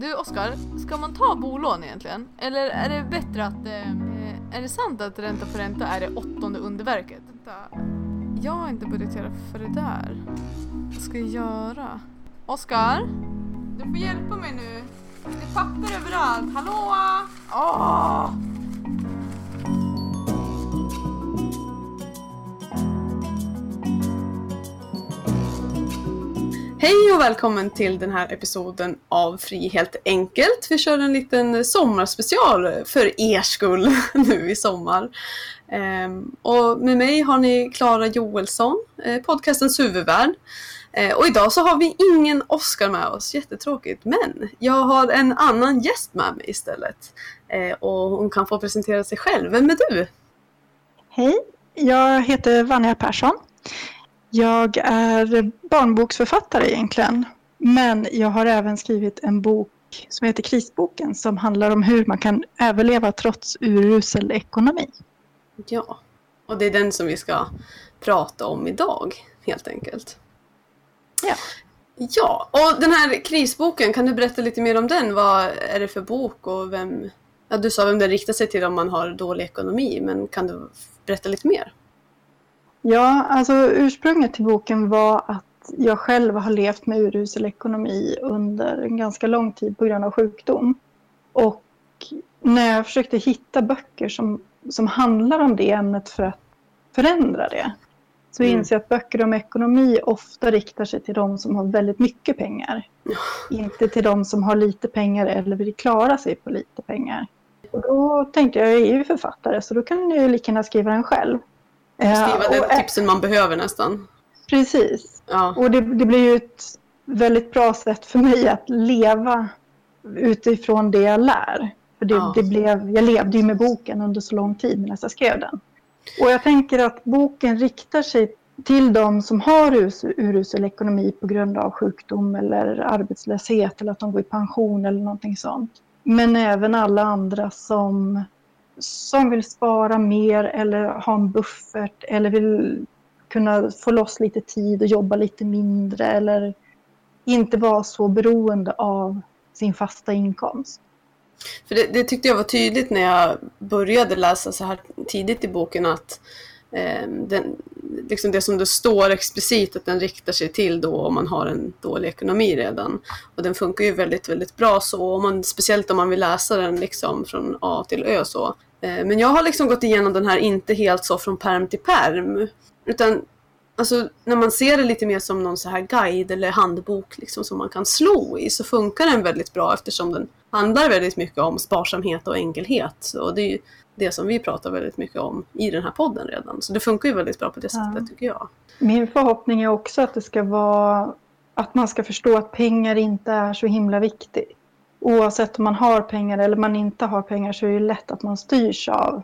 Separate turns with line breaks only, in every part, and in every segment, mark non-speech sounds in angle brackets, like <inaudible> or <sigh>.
Du Oskar, ska man ta bolån egentligen? Eller är det bättre att... Eh, är det sant att ränta på ränta är det åttonde underverket? Vänta. Jag har inte budgeterat för det där. Vad ska jag göra? Oskar? Du får hjälpa mig nu. Det är papper överallt. Hallå? Åh! Hej och välkommen till den här episoden av Fri helt enkelt. Vi kör en liten sommarspecial för er skull <laughs> nu i sommar. Ehm, och med mig har ni Klara Joelsson, eh, podcastens huvudvärd. Eh, och idag så har vi ingen Oscar med oss, jättetråkigt. Men jag har en annan gäst med mig istället. Eh, och hon kan få presentera sig själv. Vem är du?
Hej, jag heter Vanja Persson. Jag är barnboksförfattare egentligen. Men jag har även skrivit en bok som heter Krisboken som handlar om hur man kan överleva trots urusel ekonomi.
Ja, och det är den som vi ska prata om idag helt enkelt.
Ja.
Ja, och den här krisboken, kan du berätta lite mer om den? Vad är det för bok och vem... Ja, du sa vem den riktar sig till om man har dålig ekonomi, men kan du berätta lite mer?
Ja, alltså ursprunget till boken var att jag själv har levt med urusel ekonomi under en ganska lång tid på grund av sjukdom. Och när jag försökte hitta böcker som, som handlar om det ämnet för att förändra det så mm. inser jag att böcker om ekonomi ofta riktar sig till de som har väldigt mycket pengar. Inte till de som har lite pengar eller vill klara sig på lite pengar. Och då tänkte jag, jag är ju författare så då kan jag ju lika gärna skriva den själv.
Skriva de tipsen man behöver nästan.
Precis.
Ja.
Och det, det blir ju ett väldigt bra sätt för mig att leva utifrån det jag lär. För det,
Ja.
det blev, jag levde ju med boken under så lång tid medan jag skrev den. Och jag tänker att boken riktar sig till de som har us- urusel ekonomi på grund av sjukdom eller arbetslöshet eller att de går i pension eller någonting sånt. Men även alla andra som, som vill spara mer eller ha en buffert eller vill kunna få loss lite tid och jobba lite mindre eller inte vara så beroende av sin fasta inkomst.
För det, det tyckte jag var tydligt när jag började läsa så här tidigt i boken att eh, den, liksom det som det står explicit att den riktar sig till då om man har en dålig ekonomi redan. Och den funkar ju väldigt, väldigt bra så, om man, speciellt om man vill läsa den liksom från A till Ö så. Eh, men jag har liksom gått igenom den här inte helt så från perm till perm. Utan alltså, när man ser det lite mer som någon så här guide eller handbok liksom, som man kan slå i så funkar den väldigt bra eftersom den handlar väldigt mycket om sparsamhet och enkelhet. Och det är ju det som vi pratar väldigt mycket om i den här podden redan. Så det funkar ju väldigt bra på det
Ja.
sättet tycker jag.
Min förhoppning är också att det ska vara att man ska förstå att pengar inte är så himla viktigt. Oavsett om man har pengar eller man inte har pengar så är det lätt att man styrs av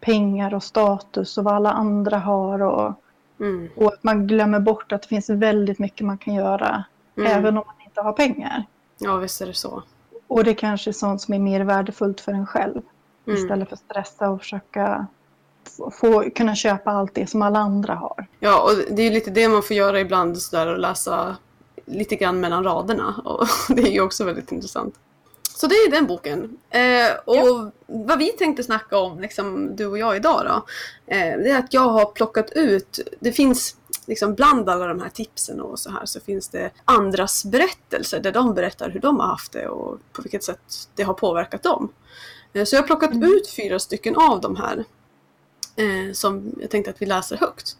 pengar och status och vad alla andra har och,
Mm.
och att man glömmer bort att det finns väldigt mycket man kan göra
Mm.
även om man inte har pengar.
Ja, visst är det så.
Och det kanske är sånt som är mer värdefullt för en själv
Mm.
istället för att stressa och försöka få, kunna köpa allt det som alla andra har.
Ja, och det är ju lite det man får göra ibland sådär och läsa lite grann mellan raderna. <laughs> Och det är ju också väldigt intressant. Så det är den boken. Eh, och vad vi tänkte snacka om, liksom, du och jag idag då, eh, det är att jag har plockat ut, det finns liksom bland alla de här tipsen och så här så finns det andras berättelser där de berättar hur de har haft det och på vilket sätt det har påverkat dem. Eh, så jag har plockat
Mm.
ut fyra stycken av de här eh, som jag tänkte att vi läser högt.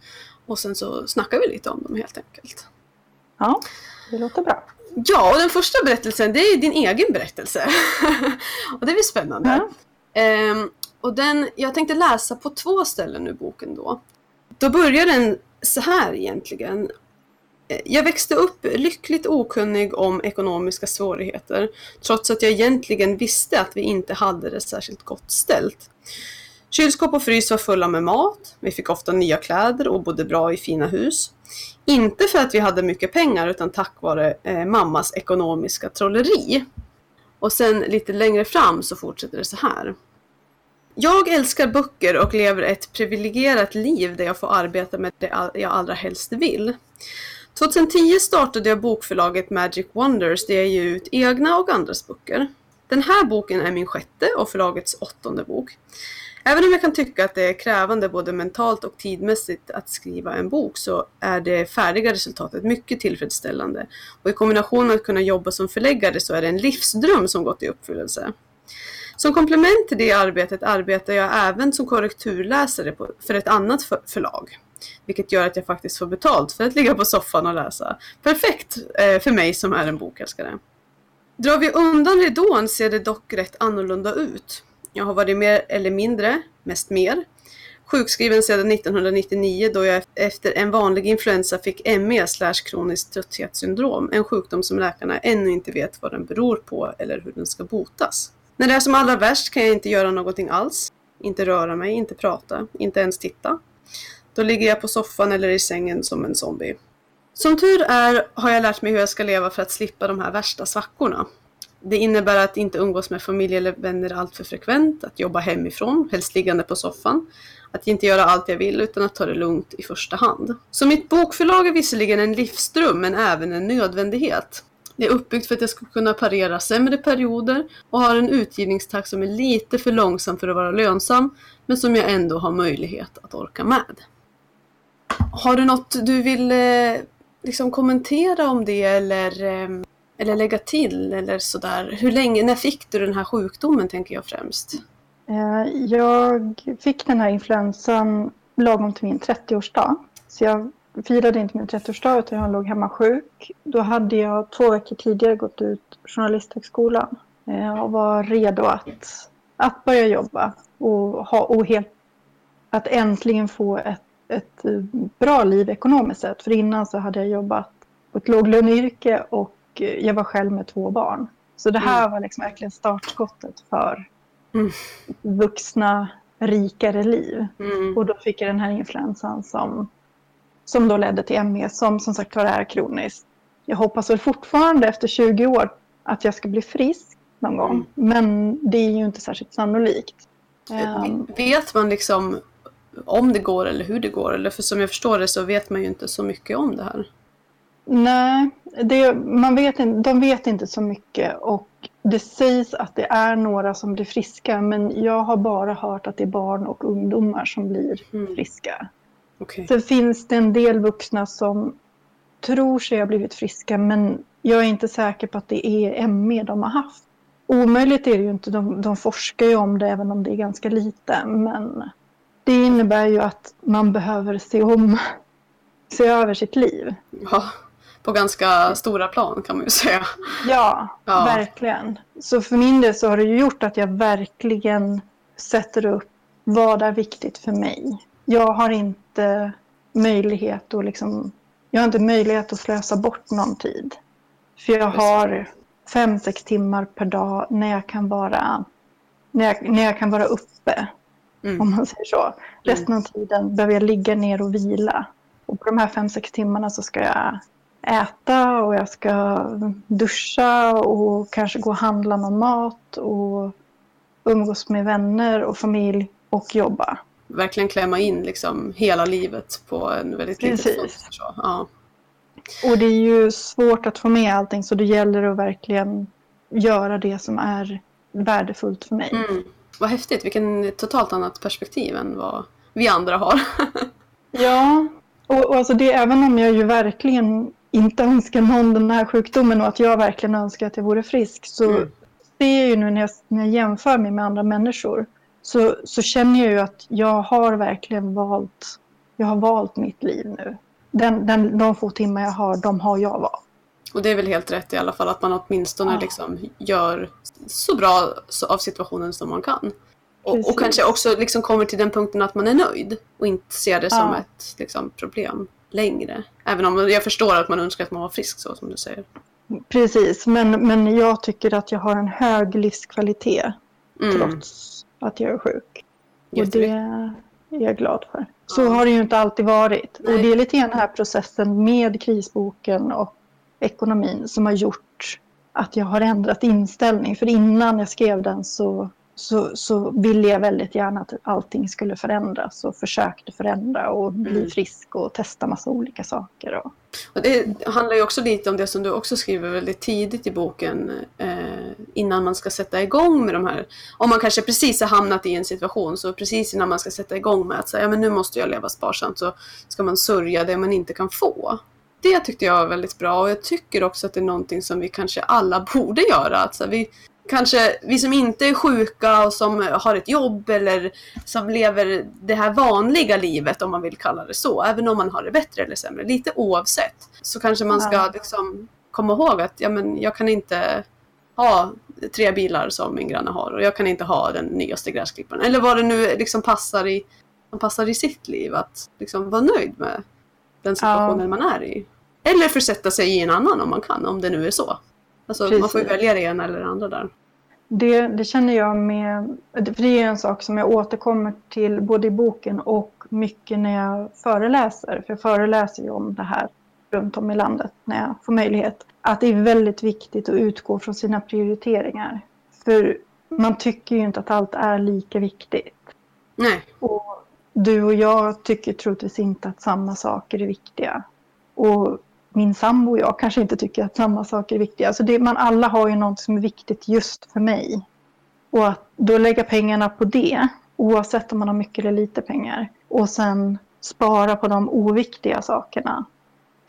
Och sen så snackar vi lite om dem helt enkelt.
Ja, det låter bra.
Ja, och den första berättelsen det är din egen berättelse. <laughs> och det blir spännande.
Ja.
Ehm, och den, jag tänkte läsa på två ställen ur boken då. Då börjar den så här egentligen. Eh, Jag växte upp lyckligt okunnig om ekonomiska svårigheter trots att jag egentligen visste att vi inte hade det särskilt gott ställt. Kylskåp och frys var fulla med mat, vi fick ofta nya kläder och bodde bra i fina hus. Inte för att vi hade mycket pengar utan tack vare eh, mammas ekonomiska trolleri. Och sen lite längre fram så fortsätter det så här. Jag älskar böcker och lever ett privilegierat liv där jag får arbeta med det jag allra helst vill. 2010 startade jag bokförlaget Magic Wonders där jag ger ut egna och andras böcker. Den här boken är min sjätte och förlagets åttonde bok. Även om jag kan tycka att det är krävande både mentalt och tidmässigt att skriva en bok så är det färdiga resultatet mycket tillfredsställande. Och i kombination med att kunna jobba som förläggare så är det en livsdröm som gått i uppfyllelse. Som komplement till det arbetet arbetar jag även som korrekturläsare för ett annat förlag. Vilket gör att jag faktiskt får betalt för att ligga på soffan och läsa. Perfekt eh, för mig som är en bokälskare. Drar vi undan ridån ser det dock rätt annorlunda ut. Jag har varit mer eller mindre, mest mer, sjukskriven sedan 1999 då jag efter en vanlig influensa fick ME slash kroniskt trötthetssyndrom, en sjukdom som läkarna ännu inte vet vad den beror på eller hur den ska botas. När det är som allra värst kan jag inte göra någonting alls. Inte röra mig, inte prata, inte ens titta. Då ligger jag på soffan eller i sängen som en zombie. Som tur är har jag lärt mig hur jag ska leva för att slippa de här värsta svackorna. Det innebär att inte umgås med familj eller vänner alltför frekvent, att jobba hemifrån, helst liggande på soffan, att inte göra allt jag vill utan att ta det lugnt i första hand. Så mitt bokförlag är visserligen en livsdröm men även en nödvändighet. Det är uppbyggt för att jag ska kunna parera sämre perioder och har en utgivningstakt som är lite för långsam för att vara lönsam men som jag ändå har möjlighet att orka med. Har du något du vill eh, liksom kommentera om det eller, eh, eller lägga till eller sådär? Hur länge, när fick du den här sjukdomen tänker jag främst?
Eh, jag fick den här influensan lagom till min 30-årsdag. Så jag firade inte min 30-årsdag utan jag låg hemma sjuk. Då hade jag två veckor tidigare gått ut Journalisthögskolan eh, och var redo att, att börja jobba och, ha, och helt, att äntligen få ett ett bra liv ekonomiskt sett. För innan så hade jag jobbat på ett låglöneyrke och jag var själv med två barn. Så det här mm. var liksom verkligen startskottet för mm. vuxna, rikare liv. Mm. Och då fick jag den här influensan som, som då ledde till ME som som sagt var är kroniskt. Jag hoppas väl fortfarande efter 20 år att jag ska bli frisk någon gång. Mm. Men det är ju inte särskilt sannolikt.
Um, vet man liksom om det går eller hur det går. Eller för som jag förstår det så vet man ju inte så mycket om det här.
Nej, det, man vet, de vet inte så mycket och det sägs att det är några som blir friska men jag har bara hört att det är barn och ungdomar som blir mm. friska. Okay. Sen finns det en del vuxna som tror sig ha blivit friska men jag är inte säker på att det är ME de har haft. Omöjligt är det ju inte, de, de forskar ju om det även om det är ganska lite men det innebär ju att man behöver se om, <laughs> se över sitt liv.
Ja, på ganska stora plan kan man ju säga.
Ja, ja, verkligen. Så för min del så har det ju gjort att jag verkligen sätter upp vad är viktigt för mig. Jag har inte möjlighet att liksom, jag har inte möjlighet att slösa bort någon tid. För jag har fem, sex timmar per dag när jag kan vara, när jag, när jag kan vara uppe Mm. Om man säger så. Resten av tiden behöver jag ligga ner och vila. Och på de här fem sex timmarna så ska jag äta och jag ska duscha och kanske gå och handla någon mat och umgås med vänner och familj och jobba.
Verkligen klämma in liksom hela livet på en väldigt liten fot. Ja.
Och det är ju svårt att få med allting så det gäller att verkligen göra det som är värdefullt för mig.
Mm. Vad häftigt, vilken totalt annat perspektiv än vad vi andra har. <laughs>
ja, och, och alltså det, även om jag ju verkligen inte önskar någon den här sjukdomen och att jag verkligen önskar att jag vore frisk så mm. ser jag ju nu när jag, när jag jämför mig med andra människor så, så känner jag ju att jag har verkligen valt, jag har valt mitt liv nu. Den, den, de få timmar jag har, de har jag valt.
Och det är väl helt rätt i alla fall att man åtminstone ja. liksom gör så bra av situationen som man kan. Och, och, kanske också liksom kommer till den punkten att man är nöjd och inte ser det som ett liksom, problem längre. Även om jag förstår att man önskar att man var frisk så som du säger.
Precis, men, men jag tycker att jag har en hög livskvalitet mm. trots att jag är sjuk. Och det är jag glad för. Så ja. har det ju inte alltid varit. Nej. Och det är lite grann den här processen med krisboken och ekonomin som har gjort att jag har ändrat inställning. För innan jag skrev den så, så, så ville jag väldigt gärna att allting skulle förändras och försökte förändra och bli mm. frisk och testa massa olika saker. Och
Och det handlar ju också lite om det som du också skriver väldigt tidigt i boken eh, innan man ska sätta igång med de här. Om man kanske precis har hamnat i en situation så precis innan man ska sätta igång med att säga ja, men nu måste jag leva sparsamt så ska man sörja det man inte kan få. Det tyckte jag var väldigt bra och jag tycker också att det är någonting som vi kanske alla <laughs> borde göra. Att så vi, kanske vi som inte är sjuka och som har ett jobb eller som lever det här vanliga livet om man vill kalla det så, även om man har det bättre eller sämre, lite oavsett, så kanske man ska liksom komma ihåg att ja, men jag kan inte ha tre bilar som min granne har och jag kan inte ha den nyaste gräsklipparen eller vad det nu liksom passar i, man passar i sitt liv att liksom vara nöjd med den situationen man är i. Eller försätta sig i en annan om man kan, om det nu är så. Alltså man får välja det ena eller det andra där.
Det, det, känner jag med, för det är en sak som jag återkommer till både i boken och mycket när jag föreläser. För jag föreläser ju om det här runt om i landet när jag får möjlighet. Att det är väldigt viktigt att utgå från sina prioriteringar. För man tycker ju inte att allt är lika viktigt.
Nej.
Och du och jag tycker troligtvis inte att samma saker är viktiga. Och min sambo och jag kanske inte tycker att samma saker är viktiga. Alltså det, man alla har ju något som är viktigt just för mig. Och att då lägga pengarna på det, oavsett om man har mycket eller lite pengar. Och sen spara på de oviktiga sakerna.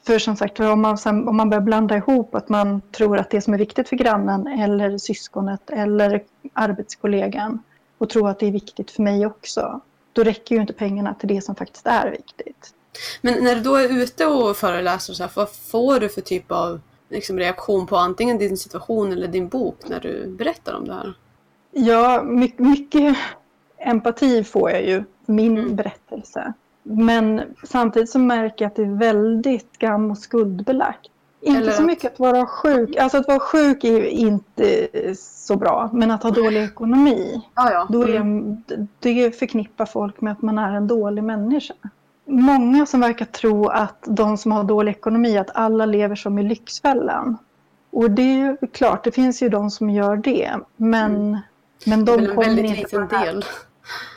För som sagt, om man, om man börjar blanda ihop att man tror att det som är viktigt för grannen eller syskonet eller arbetskollegan och tror att det är viktigt för mig också, då räcker ju inte pengarna till det som faktiskt är viktigt.
Men när du då är ute och föreläser, så här, vad får du för typ av liksom, reaktion på antingen din situation eller din bok när du berättar om det här?
Ja, mycket, mycket empati får jag ju för min mm. berättelse. Men samtidigt så märker jag att det är väldigt skam och skuldbelagt. Inte så mycket att vara sjuk. Alltså att vara sjuk är ju inte så bra. Men att ha dålig ekonomi.
Ja, ja. Då är,
mm. det förknippar folk med att man är en dålig människa många som verkar tro att de som har dålig ekonomi, att alla lever som i Lyxfällan. Och det är ju klart, det finns ju de som gör det. Men, mm. men de
kommer väldigt inte på del.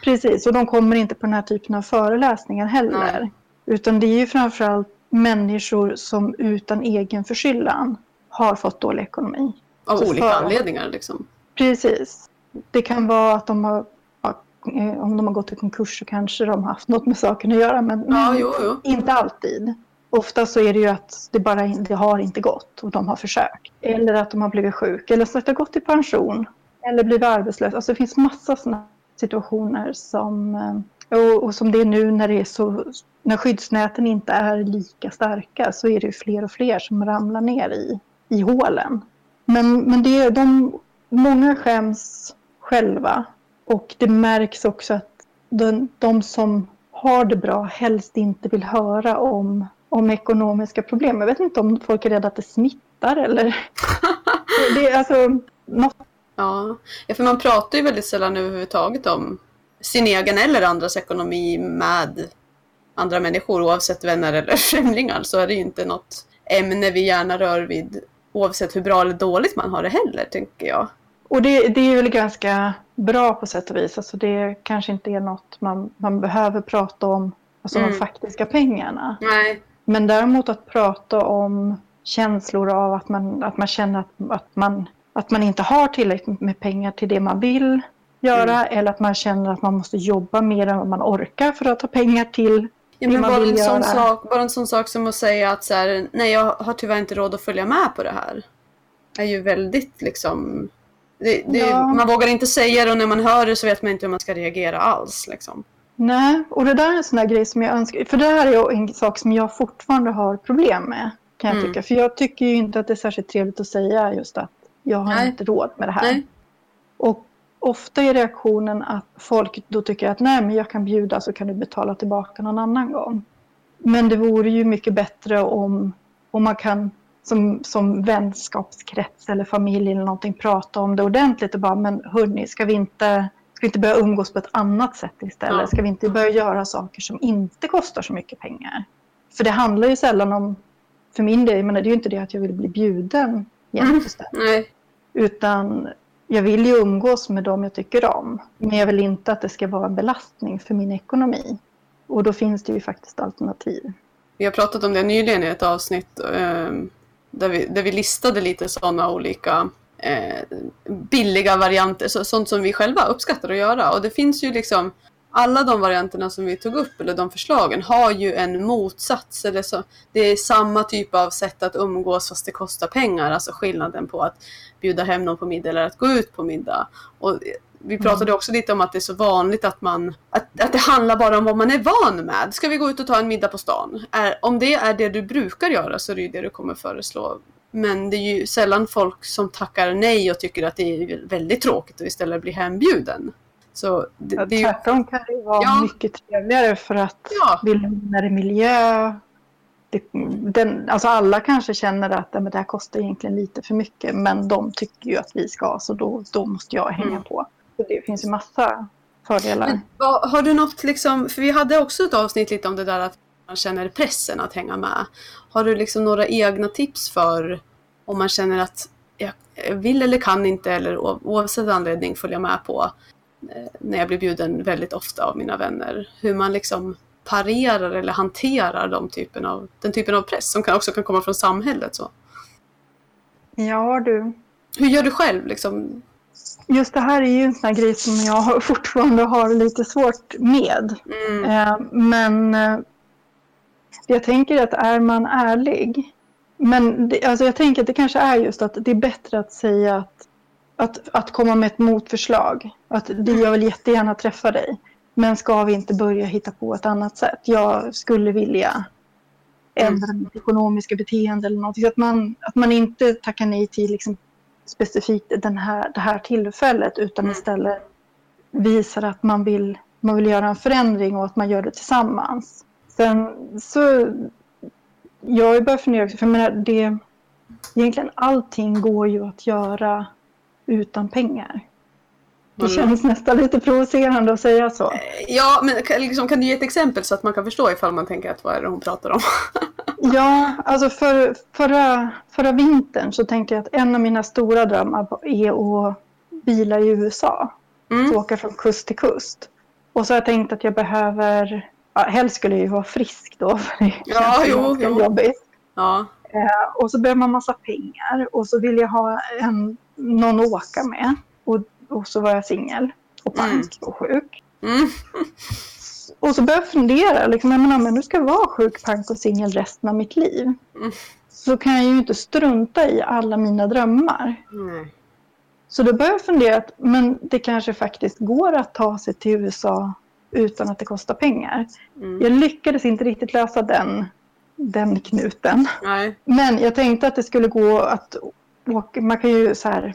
Precis, och de kommer inte på den här typen av föreläsningar heller. Nej. Utan det är ju framförallt människor som utan egen förskyllan har fått dålig ekonomi.
Av Så olika för... anledningar liksom?
Precis. Det kan vara att de har om de har gått i konkurs så kanske de har haft något med saken att göra. Men,
ja, jo, jo.
inte alltid. Ofta så är det ju att det bara det har inte gått och de har försökt. Eller att de har blivit sjuka eller så att de har gått i pension. Eller blivit arbetslösa. Alltså det finns massa sådana situationer som eh, och, och, som det är nu när, det är så, när skyddsnäten inte är lika starka så är det fler och fler som ramlar ner i, i hålen. Men, men det, de, många skäms själva och det märks också att de, de som har det bra helst inte vill höra om, om ekonomiska problem. Jag vet inte om folk är rädda att det smittar eller... <laughs> det är alltså något...
Ja. ja, för man pratar ju väldigt sällan överhuvudtaget om sin egen eller andras ekonomi med andra människor, oavsett vänner eller <laughs> främlingar, så är det ju inte något ämne vi gärna rör vid, oavsett hur bra eller dåligt man har det heller, tänker jag.
Och det, det är väl ganska bra på sätt och vis. Alltså det kanske inte är något man, man behöver prata om, alltså mm. de faktiska pengarna.
Nej.
Men däremot att prata om känslor av att man, att man känner att, att, man, att man inte har tillräckligt med pengar till det man vill göra mm. eller att man känner att man måste jobba mer än vad man orkar för att ha pengar till
ja, men bara, en sån sak, bara en sån sak som att säga att så här, nej jag har tyvärr inte råd att följa med på det här. är ju väldigt liksom det, det, ja. Man vågar inte säga det och när man hör det så vet man inte hur man ska reagera alls. Liksom.
Nej, och det där är en sån där grej som jag önskar. För det här är en sak som jag fortfarande har problem med. Kan jag mm. tycka. För jag tycker ju inte att det är särskilt trevligt att säga just att jag har nej. inte råd med det här. Nej. Och ofta är reaktionen att folk då tycker att nej men jag kan bjuda så kan du betala tillbaka någon annan gång. Men det vore ju mycket bättre om, om man kan som, som vänskapskrets eller familj eller någonting prata om det ordentligt och bara men hörni, ska vi inte, ska vi inte börja umgås på ett annat sätt istället? Ska vi inte börja göra saker som inte kostar så mycket pengar? För det handlar ju sällan om, för min del, men det är ju inte det att jag vill bli bjuden jätteständigt.
Mm.
Utan jag vill ju umgås med dem jag tycker om. Men jag vill inte att det ska vara en belastning för min ekonomi. Och då finns det ju faktiskt alternativ.
vi har pratat om det nyligen i ett avsnitt eh, där, vi, där vi listade lite sådana olika eh, billiga varianter, så, sånt som vi själva uppskattar att göra. Och det finns ju liksom alla de varianterna som vi tog upp, eller de förslagen, har ju en motsats. Eller så, det är samma typ av sätt att umgås fast det kostar pengar. Alltså skillnaden på att bjuda hem någon på middag eller att gå ut på middag. Och vi pratade mm. också lite om att det är så vanligt att man att, att det handlar bara om vad man är van med. Ska vi gå ut och ta en middag på stan? Är, om det är det du brukar göra så är det ju det du kommer föreslå. Men det är ju sällan folk som tackar nej och tycker att det är väldigt tråkigt och istället blir hembjuden. Så
det, ja, det är tvärtom kan det vara ja. mycket trevligare för att ja. det är lugnare miljö. Det, den, alltså alla kanske känner att men det här kostar egentligen lite för mycket men de tycker ju att vi ska så då, då måste jag hänga mm. på. Så det finns ju massa fördelar. Men,
har du något liksom, för vi hade också ett avsnitt lite om det där att man känner pressen att hänga med. Har du liksom några egna tips för om man känner att jag vill eller kan inte eller oavsett anledning följa med på Eh, när jag blir bjuden väldigt ofta av mina vänner. Hur man liksom parerar eller hanterar de typen av, den typen av press som kan, också kan komma från samhället. Så.
Ja du.
Hur gör du själv? Liksom?
Just det här är ju en sån här grej som jag fortfarande har lite svårt med. Mm. Eh, men eh, jag tänker att är man ärlig men det, alltså jag tänker att det kanske är just att det är bättre att säga att att, att komma med ett motförslag. Att det, jag vill jättegärna träffa dig. Men ska vi inte börja hitta på ett annat sätt? Jag skulle vilja ändra mm. mitt ekonomiska beteende eller något. Att man, att man inte tackar nej till liksom specifikt den här, det här tillfället utan mm. istället visar att man vill, man vill göra en förändring och att man gör det tillsammans. Sen så, jag har börjat fundera också, för jag menar, det, egentligen allting går ju att göra utan pengar. Det mm. känns nästan lite provocerande att säga så.
Ja, men liksom, kan du ge ett exempel så att man kan förstå ifall man tänker att vad är det hon pratar om? <laughs>
ja, alltså för, förra, förra vintern så tänkte jag att en av mina stora drömmar är att bila i USA. Mm. Att åka från kust till kust. Och så har jag tänkt att jag behöver, ja, helst skulle jag ju vara frisk då, <laughs> för det ja, känns jo, jo. jobbigt. Ja. Eh, och så behöver man massa pengar och så vill jag ha en någon att åka med. Och, och så var jag singel och pank mm. och sjuk. Mm. <laughs> och så började jag fundera, liksom, jag menar, men nu ska jag vara sjuk, pank och singel resten av mitt liv. Mm. Så kan jag ju inte strunta i alla mina drömmar. Så då började jag fundera att men det kanske faktiskt går att ta sig till USA utan att det kostar pengar. Mm. Jag lyckades inte riktigt lösa den, den knuten. Nej. Men jag tänkte att det skulle gå att och man kan ju så här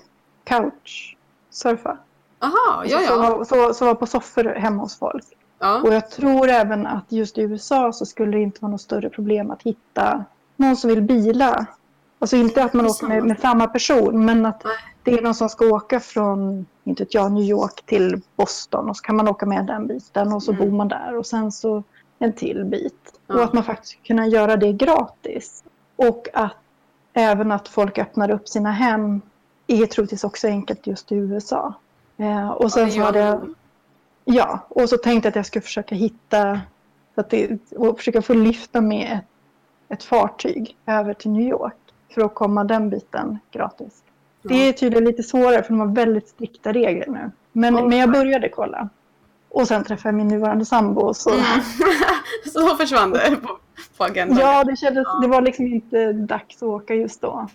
couchsurfa.
Aha, ja, ja.
Så, så, så, på soffor hemma hos folk. Ja. Och jag tror även att just i USA så skulle det inte vara något större problem att hitta någon som vill bila. Alltså inte att man åker med, med samma person, men att Nej. det är någon som ska åka från, inte vet jag, New York till Boston och så kan man åka med den biten och så mm. bor man där och sen så en till bit. Ja. Och att man faktiskt kan göra det gratis. Och att även att folk öppnar upp sina hem är troligtvis också enkelt just i USA. Eh, och sen så hade jag, ja, och så tänkte jag att jag skulle försöka hitta att det, och försöka få lyfta med ett, ett fartyg över till New York för att komma den biten gratis. Ja. Det är tydligen lite svårare för de har väldigt strikta regler nu. Men, okay. men jag började kolla. Och sen träffade jag min nuvarande sambo. Så, mm. <laughs>
så försvann det på, på agendan?
Ja, det, kändes, det var liksom inte dags att åka just då.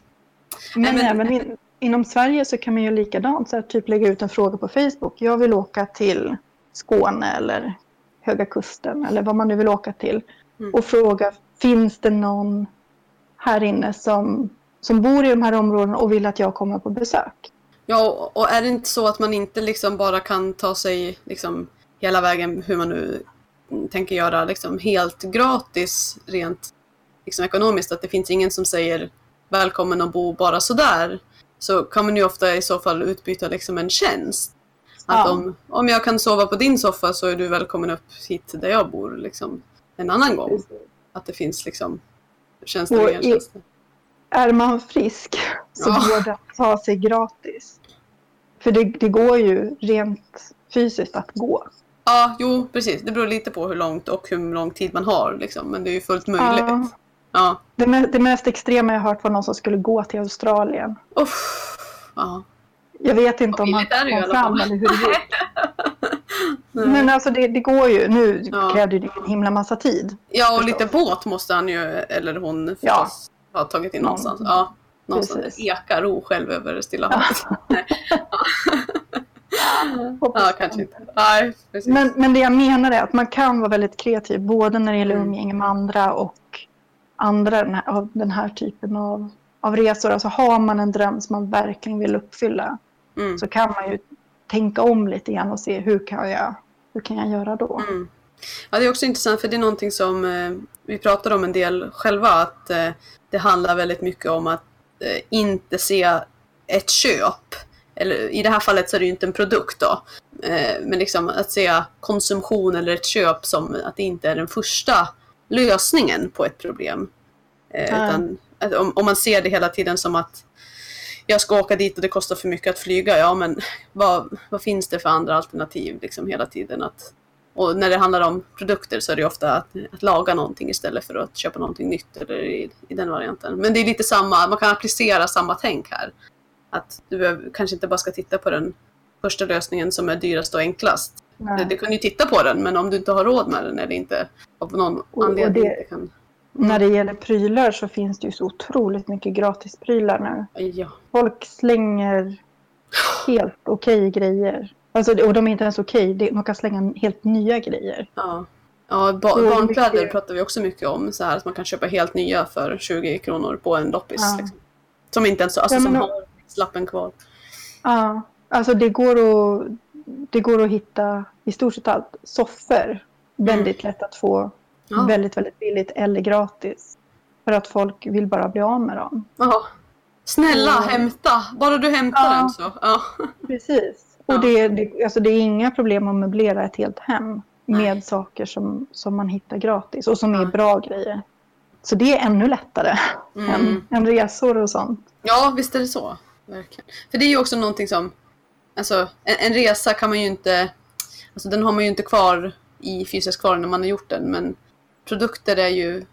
Men, Nej, men... även in, inom Sverige så kan man göra likadant. Så här, typ lägga ut en fråga på Facebook. Jag vill åka till Skåne eller Höga Kusten eller vad man nu vill åka till. Mm. Och fråga, finns det någon här inne som, som bor i de här områdena och vill att jag kommer på besök?
Ja, och är det inte så att man inte liksom bara kan ta sig liksom hela vägen hur man nu tänker göra liksom helt gratis rent liksom ekonomiskt. Att det finns ingen som säger välkommen att bo bara sådär. Så kan man ju ofta i så fall utbyta liksom en tjänst. Att ja. om, om jag kan sova på din soffa så är du välkommen upp hit där jag bor liksom, en annan gång. Att det finns liksom tjänster och tjänster.
Är man frisk så ja. går det att ta sig gratis. För det, det går ju rent fysiskt att gå.
Ja, Ja, jo precis. Det beror lite på hur långt och hur lång tid man har. Liksom. Men det är ju fullt möjligt.
Ja.
Ja.
Det, me- det mest extrema jag hört var någon som skulle gå till Australien.
Uff. Ja.
Jag vet inte om han kom fram eller hur det gick. <laughs> Men alltså det, det går ju. Nu
Ja.
krävde det en himla massa tid.
ja, och lite båt måste han ju, eller hon förstås,
Ja.
ha tagit in
Någon-
någonstans. Ja, någonstans.
Precis.
Eka ro själv över Stilla havet. <laughs> <laughs> Ja, kanske inte. Nej.
Men, men det jag menar är att man kan vara väldigt kreativ både när det gäller
Mm.
umgänge med andra och andra den här, av den här typen av, av resor. Alltså har man en dröm som man verkligen vill uppfylla
Mm.
så kan man ju tänka om lite grann och se hur kan jag, hur kan jag göra då?
Mm. Ja, det är också intressant för det är någonting som eh, vi pratar om en del själva. Att eh, det handlar väldigt mycket om att eh, inte se ett köp. Eller i det här fallet så är det ju inte en produkt då. Eh, men liksom att se konsumtion eller ett köp som att det inte är den första lösningen på ett problem. Eh, utan om, om man ser det hela tiden som att jag ska åka dit och det kostar för mycket att flyga. Ja, men <laughs> vad, vad finns det för andra alternativ liksom hela tiden? Att, och när det handlar om produkter så är det ofta att, att laga någonting istället för att köpa någonting nytt eller i, i den varianten. Men det är lite samma, man kan applicera samma tänk här. Att du behöver, kanske inte bara ska titta på den första lösningen som är dyrast och enklast.
Nej.
Du kan ju titta på den, men om du inte har råd med den eller inte av någon
Och- och
anledning
det-
inte kan...
När det gäller prylar så finns det ju så otroligt mycket gratisprylar nu.
Ja.
Folk slänger helt okej grejer. Alltså, och de är inte ens okej, det- de kan slänga helt nya grejer.
Ja, ja ba-
Så
barnkläder
mycket-
pratar vi också mycket om. Så här att man kan köpa helt nya för 20 kronor på en loppis.
Ja.
Liksom. Som inte ens alltså,
Ja,
som
men-
har slappen kvar.
Ja, alltså det går att, det går att hitta i stort sett allt. Soffor, väldigt lätt att få
Ja.
väldigt, väldigt billigt eller gratis. För att folk vill bara bli av med dem.
Ja. Snälla,
Ja.
hämta! Bara du hämtar
Ja.
den så. Ja. <laughs>
Precis. Och det, det, alltså det är inga problem att möblera ett helt hem med
Nej.
saker som, som man hittar gratis och som är bra grejer. Så det är ännu lättare <laughs>
Mm.
än, än resor och sånt.
ja, visst är det så. Verkligen. För det är ju också någonting som... Alltså, en, en resa kan man ju inte... Alltså den har man ju inte kvar i fysisk kvar när man har gjort den. Men produkter är ju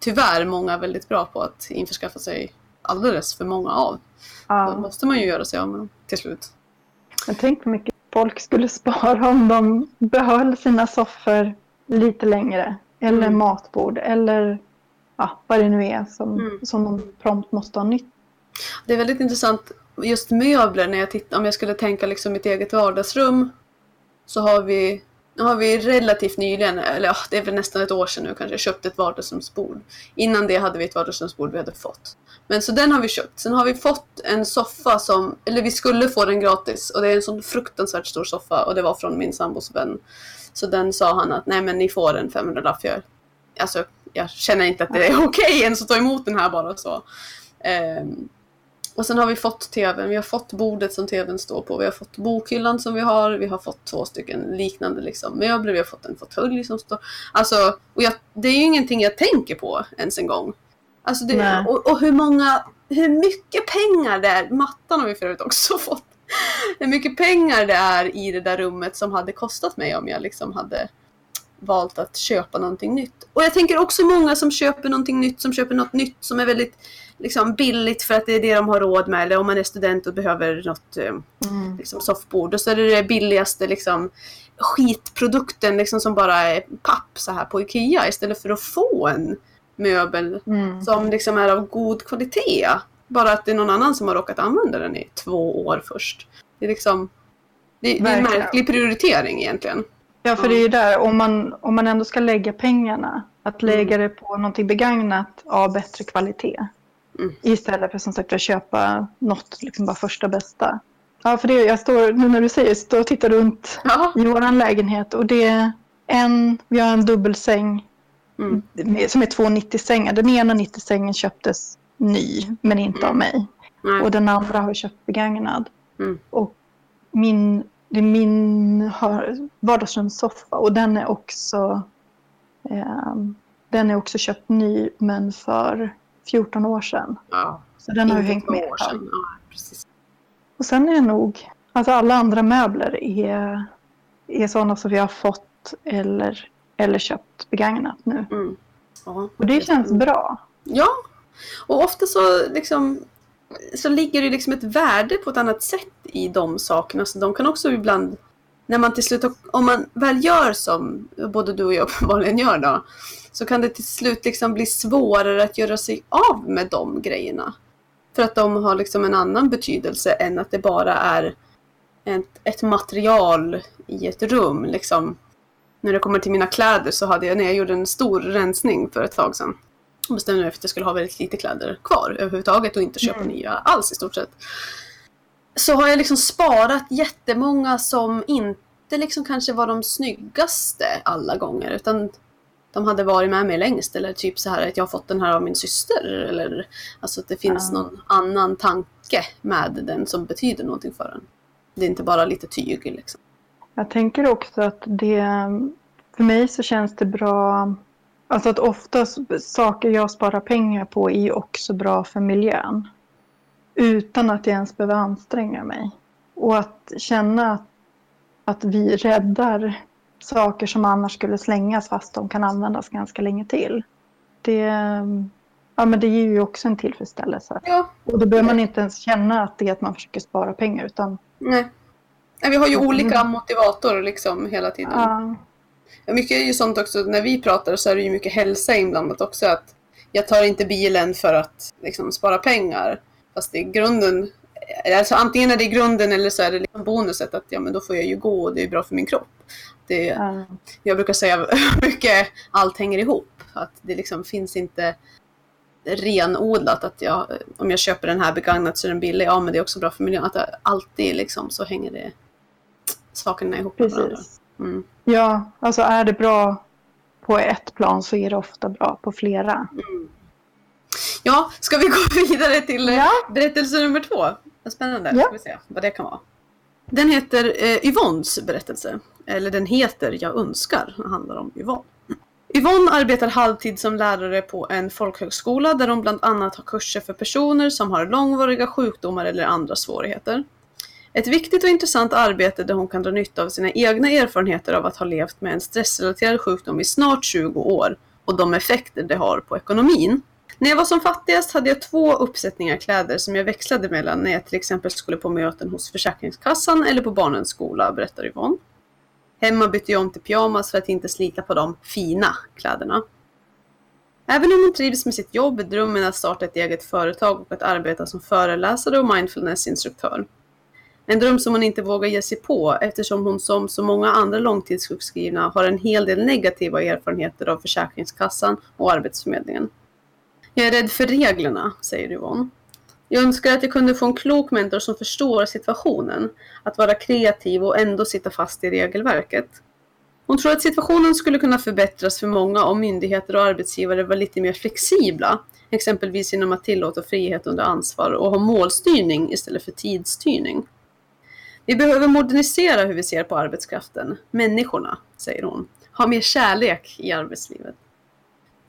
tyvärr många väldigt bra på att införskaffa sig alldeles för många av. Då
Ja.
måste man ju göra sig av med dem till slut.
Men tänk hur mycket folk skulle <laughs> spara om de behöll sina soffor lite längre. Eller
Mm.
matbord eller ja, vad det nu är som,
Mm.
som de prompt måste ha nytt.
Det är väldigt intressant just möbler när jag titt, om jag skulle tänka liksom mitt eget vardagsrum så har vi, har vi relativt nyligen, eller ja, det är väl nästan ett år sedan nu kanske, köpt ett vardagsrumsbord. Innan det hade vi ett vardagsrumsbord vi hade fått. Men så den har vi köpt. Sen har vi fått en soffa som, eller vi skulle få den gratis och det är en sån fruktansvärt stor soffa och det var från min sambos vän. Så den sa han att nej men ni får en 500 lapp för alltså jag känner inte att det är <laughs> okej ens att ta emot den här bara så. Um, och sen har vi fått tvn, vi har fått bordet som tvn står på, vi har fått bokhyllan som vi har, vi har fått två stycken liknande liksom, möbler, vi har fått en fåtölj som står... Alltså, och jag, det är ju ingenting jag tänker på ens en gång. Alltså det, och, och hur många, hur mycket pengar det är, mattan har vi för övrigt också <laughs> fått. Hur mycket pengar det är i det där rummet som hade kostat mig om jag liksom hade valt att köpa någonting nytt. Och jag tänker också många som köper någonting nytt, som köper något nytt som är väldigt liksom, billigt för att det är det de har råd med. Eller om man är student och behöver något eh, liksom, soffbord. Och så är det det billigaste liksom, skitprodukten liksom, som bara är papp så här på Ikea istället för att få en möbel
Mm.
som liksom är av god kvalitet. Bara att det är någon annan som har råkat använda den i två år först. Det är liksom det, det är en märklig prioritering egentligen.
Ja, för det är ju där, om man, om man ändå ska lägga pengarna, att
Mm.
lägga det på någonting begagnat av bättre kvalitet.
Mm.
Istället för som sagt att köpa något, liksom bara första bästa. Ja, för det, jag står, nu när du säger, jag står och tittar runt
Ja.
i vår lägenhet och det är en, vi har en dubbelsäng
Mm.
som är två 90-sängar. Den ena 90-sängen köptes ny, men inte av mig.
Nej.
Och den andra har vi köpt begagnad.
Mm.
Och min, det är min vardagsrumssoffa och den är också ehm, den är också köpt ny men för 14 år sedan.
Ja.
Så den har ju hängt med
år
ett tag. Och sen är det nog, alltså alla andra möbler är, är sådana som vi har fått eller, eller köpt begagnat nu.
Mm. Ja,
Och det känns bra.
Ja, och ofta så, liksom, så ligger det liksom ett värde på ett annat sätt i de sakerna. Så de kan också ibland, när man till slut, om man väl gör som både du och jag <laughs> uppenbarligen gör då, så kan det till slut liksom bli svårare att göra sig av med de grejerna. För att de har liksom en annan betydelse än att det bara är ett, ett material i ett rum. Liksom. När det kommer till mina kläder så hade jag, när jag gjorde en stor rensning för ett tag sedan, bestämde mig för att jag skulle ha väldigt lite kläder kvar överhuvudtaget och inte köpa
Mm.
nya alls i stort sett. Så har jag liksom sparat jättemånga som inte liksom kanske var de snyggaste alla gånger utan de hade varit med mig längst eller typ så här att jag har fått den här av min syster eller alltså att det finns
Ja.
någon annan tanke med den som betyder någonting för en. Det är inte bara lite tyg liksom.
Jag tänker också att det, för mig så känns det bra, alltså att oftast saker jag sparar pengar på är också bra för miljön. Utan att jag ens behöver anstränga mig. Och att känna att, att vi räddar saker som annars skulle slängas fast de kan användas ganska länge till. Det, ja, men det ger ju också en tillfredsställelse.
Ja,
Och då behöver man inte ens känna att det är att man försöker spara pengar utan
nej. Nej, Vi har ju olika motivator liksom hela tiden.
Ja,
Mycket är ju sånt också, när vi pratar så är det ju mycket hälsa inblandat också. Att jag tar inte bilen för att liksom, spara pengar. Fast i grunden, alltså antingen är det i grunden eller så är det liksom bonuset att ja, men då får jag ju gå och det är bra för min kropp. Det,
ja.
jag brukar säga <laughs> mycket allt hänger ihop. Att det liksom finns inte renodlat att jag, om jag köper den här begagnat så är den billig, ja men det är också bra för miljön. Att alltid liksom så hänger det sakerna ihop med varandra.
precis.
Mm.
Ja, alltså är det bra på ett plan så är det ofta bra på flera.
Ja, ska vi gå <laughs> vidare till eh,
Ja.
berättelse nummer två? Vad Spännande,
Ja.
ska vi se vad det kan vara. Den heter eh, Yvonnes berättelse. Eller den heter Jag önskar, och handlar om Yvonne. Yvonne arbetar halvtid som lärare på en folkhögskola där hon bland annat har kurser för personer som har långvariga sjukdomar eller andra svårigheter. Ett viktigt och intressant arbete där hon kan dra nytta av sina egna erfarenheter av att ha levt med en stressrelaterad sjukdom i snart 20 år och de effekter det har på ekonomin. När jag var som fattigast hade jag två uppsättningar kläder som jag växlade mellan när jag till exempel skulle på möten hos Försäkringskassan eller på barnens skola, berättar Yvonne. Hemma bytte jag om till pyjamas för att inte slita på de fina kläderna. Även om hon trivs med sitt jobb är drömmen att starta ett eget företag och att arbeta som föreläsare och mindfulnessinstruktör. En dröm som hon inte vågar ge sig på eftersom hon som så många andra långtidssjukskrivna har en hel del negativa erfarenheter av Försäkringskassan och Arbetsförmedlingen. Jag är rädd för reglerna, säger Yvonne. Jag önskar att jag kunde få en klok mentor som förstår situationen, att vara kreativ och ändå sitta fast i regelverket. Hon tror att situationen skulle kunna förbättras för många om myndigheter och arbetsgivare var lite mer flexibla, exempelvis genom att tillåta frihet under ansvar och ha målstyrning istället för tidsstyrning. Vi behöver modernisera hur vi ser på arbetskraften, människorna, säger hon. Ha mer kärlek i arbetslivet.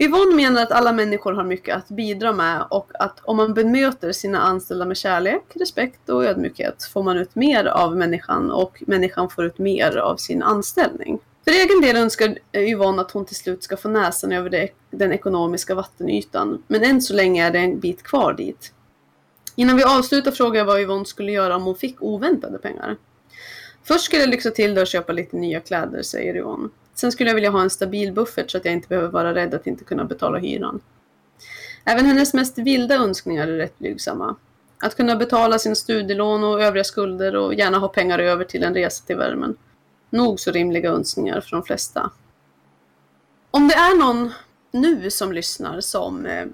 Yvonne menar att alla människor har mycket att bidra med och att om man bemöter sina anställda med kärlek, respekt och ödmjukhet får man ut mer av människan och människan får ut mer av sin anställning. För egen del önskar Yvonne att hon till slut ska få näsan över det, den ekonomiska vattenytan, men än så länge är det en bit kvar dit. Innan vi avslutar frågar jag vad Yvonne skulle göra om hon fick oväntade pengar. Först skulle jag lyxa till det och köpa lite nya kläder, säger Yvonne. Sen skulle jag vilja ha en stabil buffert så att jag inte behöver vara rädd att inte kunna betala hyran. Även hennes mest vilda önskningar är rätt blygsamma. Att kunna betala sina studielån och övriga skulder och gärna ha pengar över till en resa till värmen. Nog så rimliga önskningar för de flesta. Om det är någon nu som lyssnar som eh,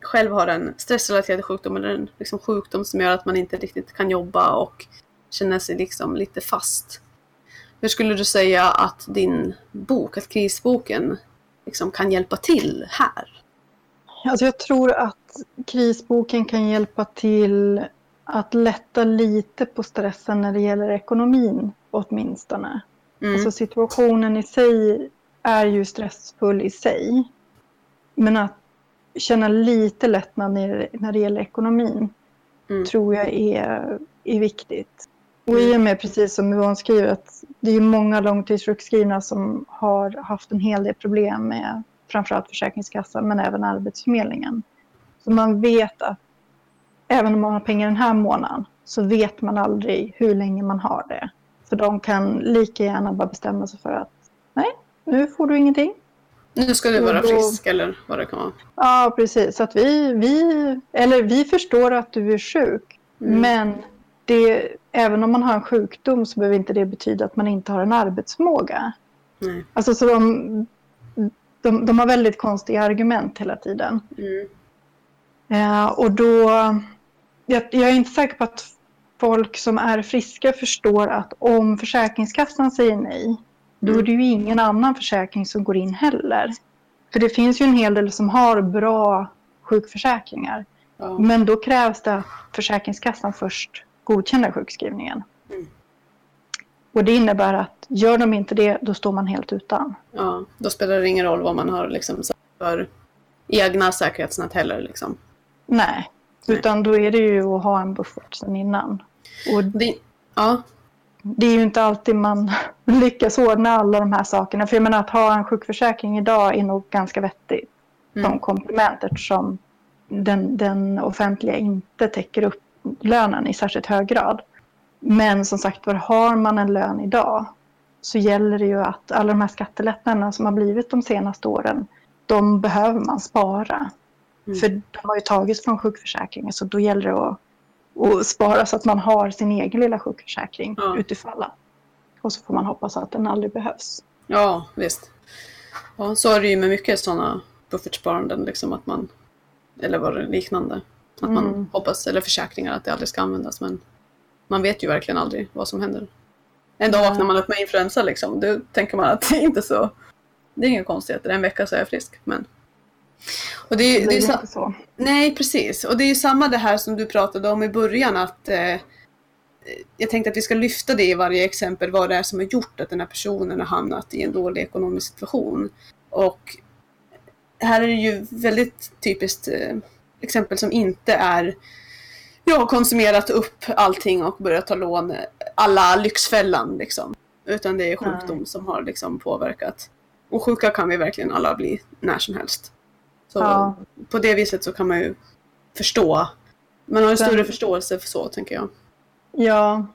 själv har en stressrelaterad sjukdom eller en liksom, sjukdom som gör att man inte riktigt kan jobba och känner sig liksom lite fast. Hur skulle du säga att din bok, att krisboken, liksom kan hjälpa till här?
Alltså jag tror att krisboken kan hjälpa till att lätta lite på stressen när det gäller ekonomin åtminstone.
Mm.
Alltså situationen i sig är ju stressfull i sig. Men att känna lite lättnad när, det gäller ekonomin
Mm.
tror jag är, är viktigt. Och i och med, precis som Yvonne skriver, att det är många långtidssjukskrivna som har haft en hel del problem med framförallt Försäkringskassan men även Arbetsförmedlingen. Så man vet att även om man har pengar den här månaden så vet man aldrig hur länge man har det. För de kan lika gärna bara bestämma sig för att nej, nu får du ingenting.
Nu ska du vara då, frisk eller vad det kan vara.
Ja, precis. Så att vi, vi, eller vi förstår att du är sjuk. Mm. Men det, även om man har en sjukdom så behöver inte det betyda att man inte har en arbetsförmåga. Mm. Alltså så de, de, de har väldigt konstiga argument hela tiden. Mm. Eh, och då, jag, jag, är inte säker på att folk som är friska förstår att om Försäkringskassan säger nej, då är det ju ingen annan försäkring som går in heller. För det finns ju en hel del som har bra sjukförsäkringar. Ja. Men då krävs det att Försäkringskassan först godkänner sjukskrivningen. Mm. Och det innebär att gör de inte det, då står man helt utan.
Ja, då spelar det ingen roll vad man har liksom för egna säkerhetsnät heller. Liksom.
Nej, utan då är det ju att ha en buffert sedan innan. Och det, ja. det är ju inte alltid man <laughs> lyckas ordna alla de här sakerna. För jag menar att ha en sjukförsäkring idag är nog ganska vettigt mm. som komplement eftersom den, den offentliga inte täcker upp lönen i särskilt hög grad. Men som sagt var, har man en lön idag så gäller det ju att alla de här skattelättnaderna som har blivit de senaste åren, de behöver man spara. Mm. För de har ju tagits från sjukförsäkringen så då gäller det att, att spara så att man har sin egen lilla sjukförsäkring ja. utifall. Och så får man hoppas att den aldrig behövs.
Ja, visst. Ja, så är det ju med mycket sådana buffertsparanden, liksom att man, eller vad det liknande. Att man mm. hoppas, eller försäkringar, att det aldrig ska användas. Men man vet ju verkligen aldrig vad som händer. En dag vaknar man upp med influensa liksom. Då tänker man att det är inte så. Det är inga konstigheter. En vecka så är jag frisk. Men... Och det, är, det är så... så. Nej, precis. Och det är ju samma det här som du pratade om i början. att eh, Jag tänkte att vi ska lyfta det i varje exempel. Vad det är som har gjort att den här personen har hamnat i en dålig ekonomisk situation. Och här är det ju väldigt typiskt eh, exempel som inte är jag har konsumerat upp allting och börjat ta lån, alla Lyxfällan liksom. Utan det är sjukdom Nej. som har liksom påverkat. Och sjuka kan vi verkligen alla bli när som helst. Så ja. på det viset så kan man ju förstå. Man har en Sen, större förståelse för så, tänker jag.
Ja.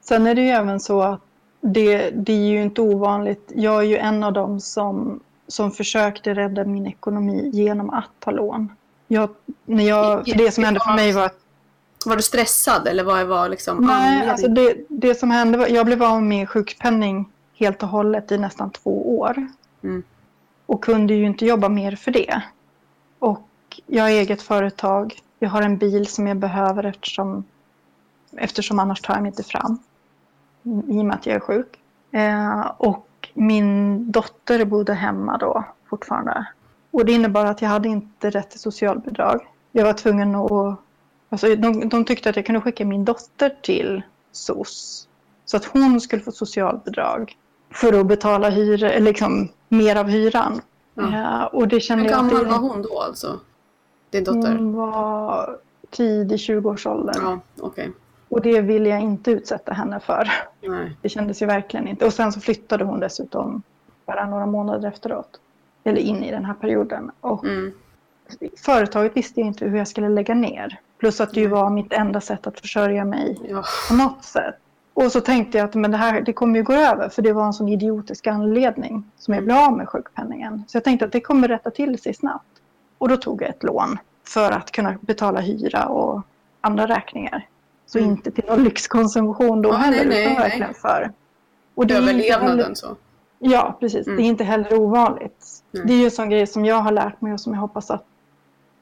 Sen är det ju även så att det, det är ju inte ovanligt. Jag är ju en av dem som, som försökte rädda min ekonomi genom att ta lån. Jag, när jag, för det som hände för mig var att
var du stressad eller vad var liksom
Nej, alltså det, det som hände var jag blev av med sjukpenning helt och hållet i nästan två år. Mm. Och kunde ju inte jobba mer för det. Och jag har eget företag. Jag har en bil som jag behöver eftersom, eftersom annars tar jag mig inte fram. I och med att jag är sjuk. Eh, och min dotter bodde hemma då fortfarande. Och det innebar att jag hade inte rätt till socialbidrag. Jag var tvungen att... Alltså de, de tyckte att jag kunde skicka min dotter till SOS. Så att hon skulle få socialbidrag för att betala hyra, liksom, mer av hyran. Ja. Ja, och det kände
Hur gammal
jag
var hon då alltså? Din dotter?
Hon var tidig 20-årsåldern.
Ja, okay.
Och det ville jag inte utsätta henne för. Nej. Det kändes ju verkligen inte. Och sen så flyttade hon dessutom bara några månader efteråt eller in i den här perioden. Och mm. Företaget visste jag inte hur jag skulle lägga ner. Plus att det ju var mitt enda sätt att försörja mig ja. på något sätt. Och så tänkte jag att men det här det kommer ju gå över för det var en sån idiotisk anledning som jag mm. blev av med sjukpenningen. Så jag tänkte att det kommer rätta till sig snabbt. Och då tog jag ett lån för att kunna betala hyra och andra räkningar. Så mm. inte till någon lyxkonsumtion då ja, heller, nej, utan verkligen för.
Och det Överlevnaden så.
Ja, precis. Mm. Det är inte heller ovanligt. Mm. Det är ju en sån grej som jag har lärt mig och som jag hoppas att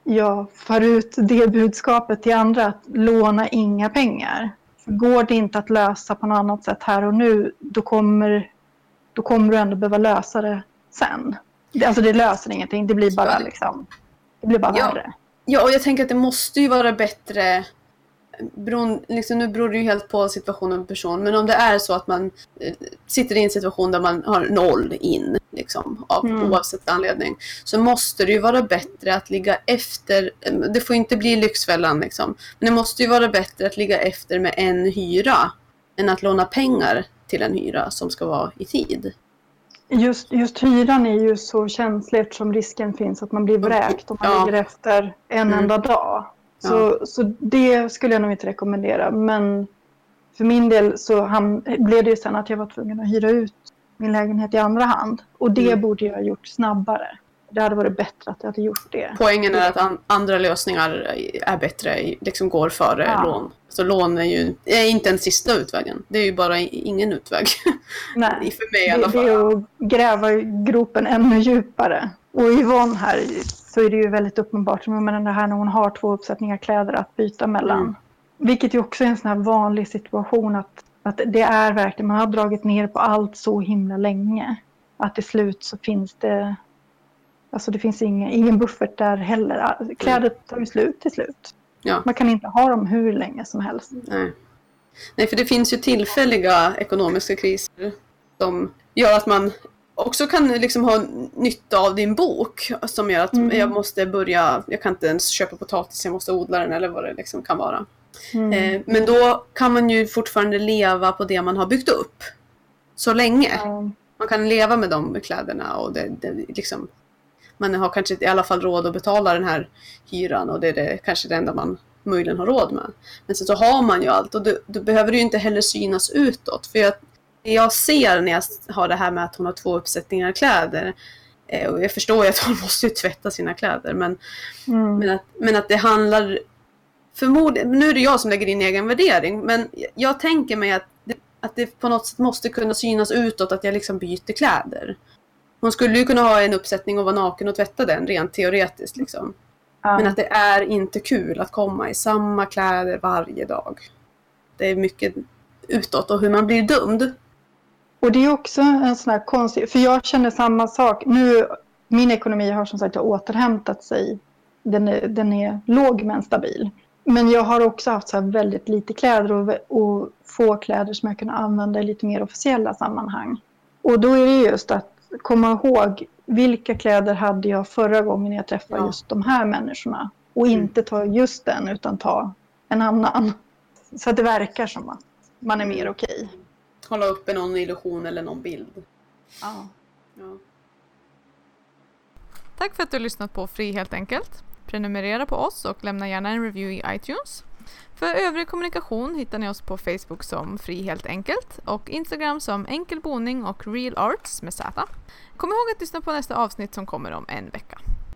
jag för ut det budskapet till andra. Att låna inga pengar. För går det inte att lösa på något annat sätt här och nu, då kommer, då kommer du ändå behöva lösa det sen. Alltså det löser ingenting, det blir bara, liksom, det blir bara
ja.
värre.
Ja, och jag tänker att det måste ju vara bättre beron, liksom, nu beror det ju helt på situationen och person, men om det är så att man eh, sitter i en situation där man har noll in, liksom, av, mm. oavsett anledning, så måste det ju vara bättre att ligga efter. Det får inte bli Lyxfällan, liksom, men det måste ju vara bättre att ligga efter med en hyra än att låna pengar till en hyra som ska vara i tid.
Just, just hyran är ju så känslig eftersom risken finns att man blir vräkt om man
Ja.
ligger efter en
Mm.
enda dag. Så, så det skulle jag nog inte rekommendera. Men för min del så ham- blev det ju sen att jag var tvungen att hyra ut min lägenhet i andra hand. Och det
Mm.
borde jag ha gjort snabbare. Det hade varit bättre att jag hade gjort det.
Poängen är att an andra lösningar är bättre, liksom går före
Ja.
lån. Så lån är ju är inte den sista utvägen. Det är ju bara ingen utväg. <laughs>
Nej.
För mig i alla
Det,
fall.
det är att gräva gropen ännu djupare. Och Yvonne här så är det ju väldigt uppenbart som med det här när hon har två uppsättningar kläder att byta mellan.
Mm.
Vilket ju också är en sån här vanlig situation att, att det är verkligen, man har dragit ner på allt så himla länge. Att till slut så finns det, alltså det finns ingen, ingen buffert där heller. Kläder tar ju slut till slut.
Ja.
Man kan inte ha dem hur länge som helst.
Nej. Nej, för det finns ju tillfälliga ekonomiska kriser som gör att man också kan liksom ha nytta av din bok. Som gör att
Mm.
jag måste börja, jag kan inte ens köpa potatis, jag måste odla den eller vad det liksom kan vara.
Mm.
Eh, men då kan man ju fortfarande leva på det man har byggt upp. Så länge.
Ja.
Man kan leva med de kläderna och det, det liksom man har kanske i alla fall råd att betala den här hyran och det är det, kanske det enda man möjligen har råd med. Men sen så har man ju allt och då, då behöver det ju inte heller synas utåt. För jag, jag ser när jag har det här med att hon har två uppsättningar kläder eh, och jag förstår ju att hon <laughs> måste ju tvätta sina kläder men,
Mm.
men, att, men att det handlar förmodligen, nu är det jag som lägger in egen värdering men jag tänker mig att det, att det på något sätt måste kunna synas utåt att jag liksom byter kläder. Hon skulle ju kunna ha en uppsättning och vara naken och tvätta den rent teoretiskt liksom.
Ja.
Men att det är inte kul att komma i samma kläder varje dag. Det är mycket utåt och hur man blir dömd.
Och det är också en sån här konstig, för jag känner samma sak. Nu, min ekonomi har som sagt återhämtat sig. Den är, den är låg men stabil. Men jag har också haft så väldigt lite kläder och, och få kläder som jag kan använda i lite mer officiella sammanhang. Och då är det just att komma ihåg vilka kläder hade jag förra gången jag träffade
Ja.
just de här människorna. Och
Mm.
inte ta just den utan ta en annan. Så att det verkar som att man är mer okej.
Hålla uppe någon illusion eller någon bild.
Ja.
Ja.
Tack för att du har lyssnat på Fri helt enkelt. Prenumerera på oss och lämna gärna en review i iTunes. För övrig kommunikation hittar ni oss på Facebook som Fri helt enkelt och Instagram som Enkel boning och Real Arts med Z. Kom ihåg att lyssna på nästa avsnitt som kommer om en vecka.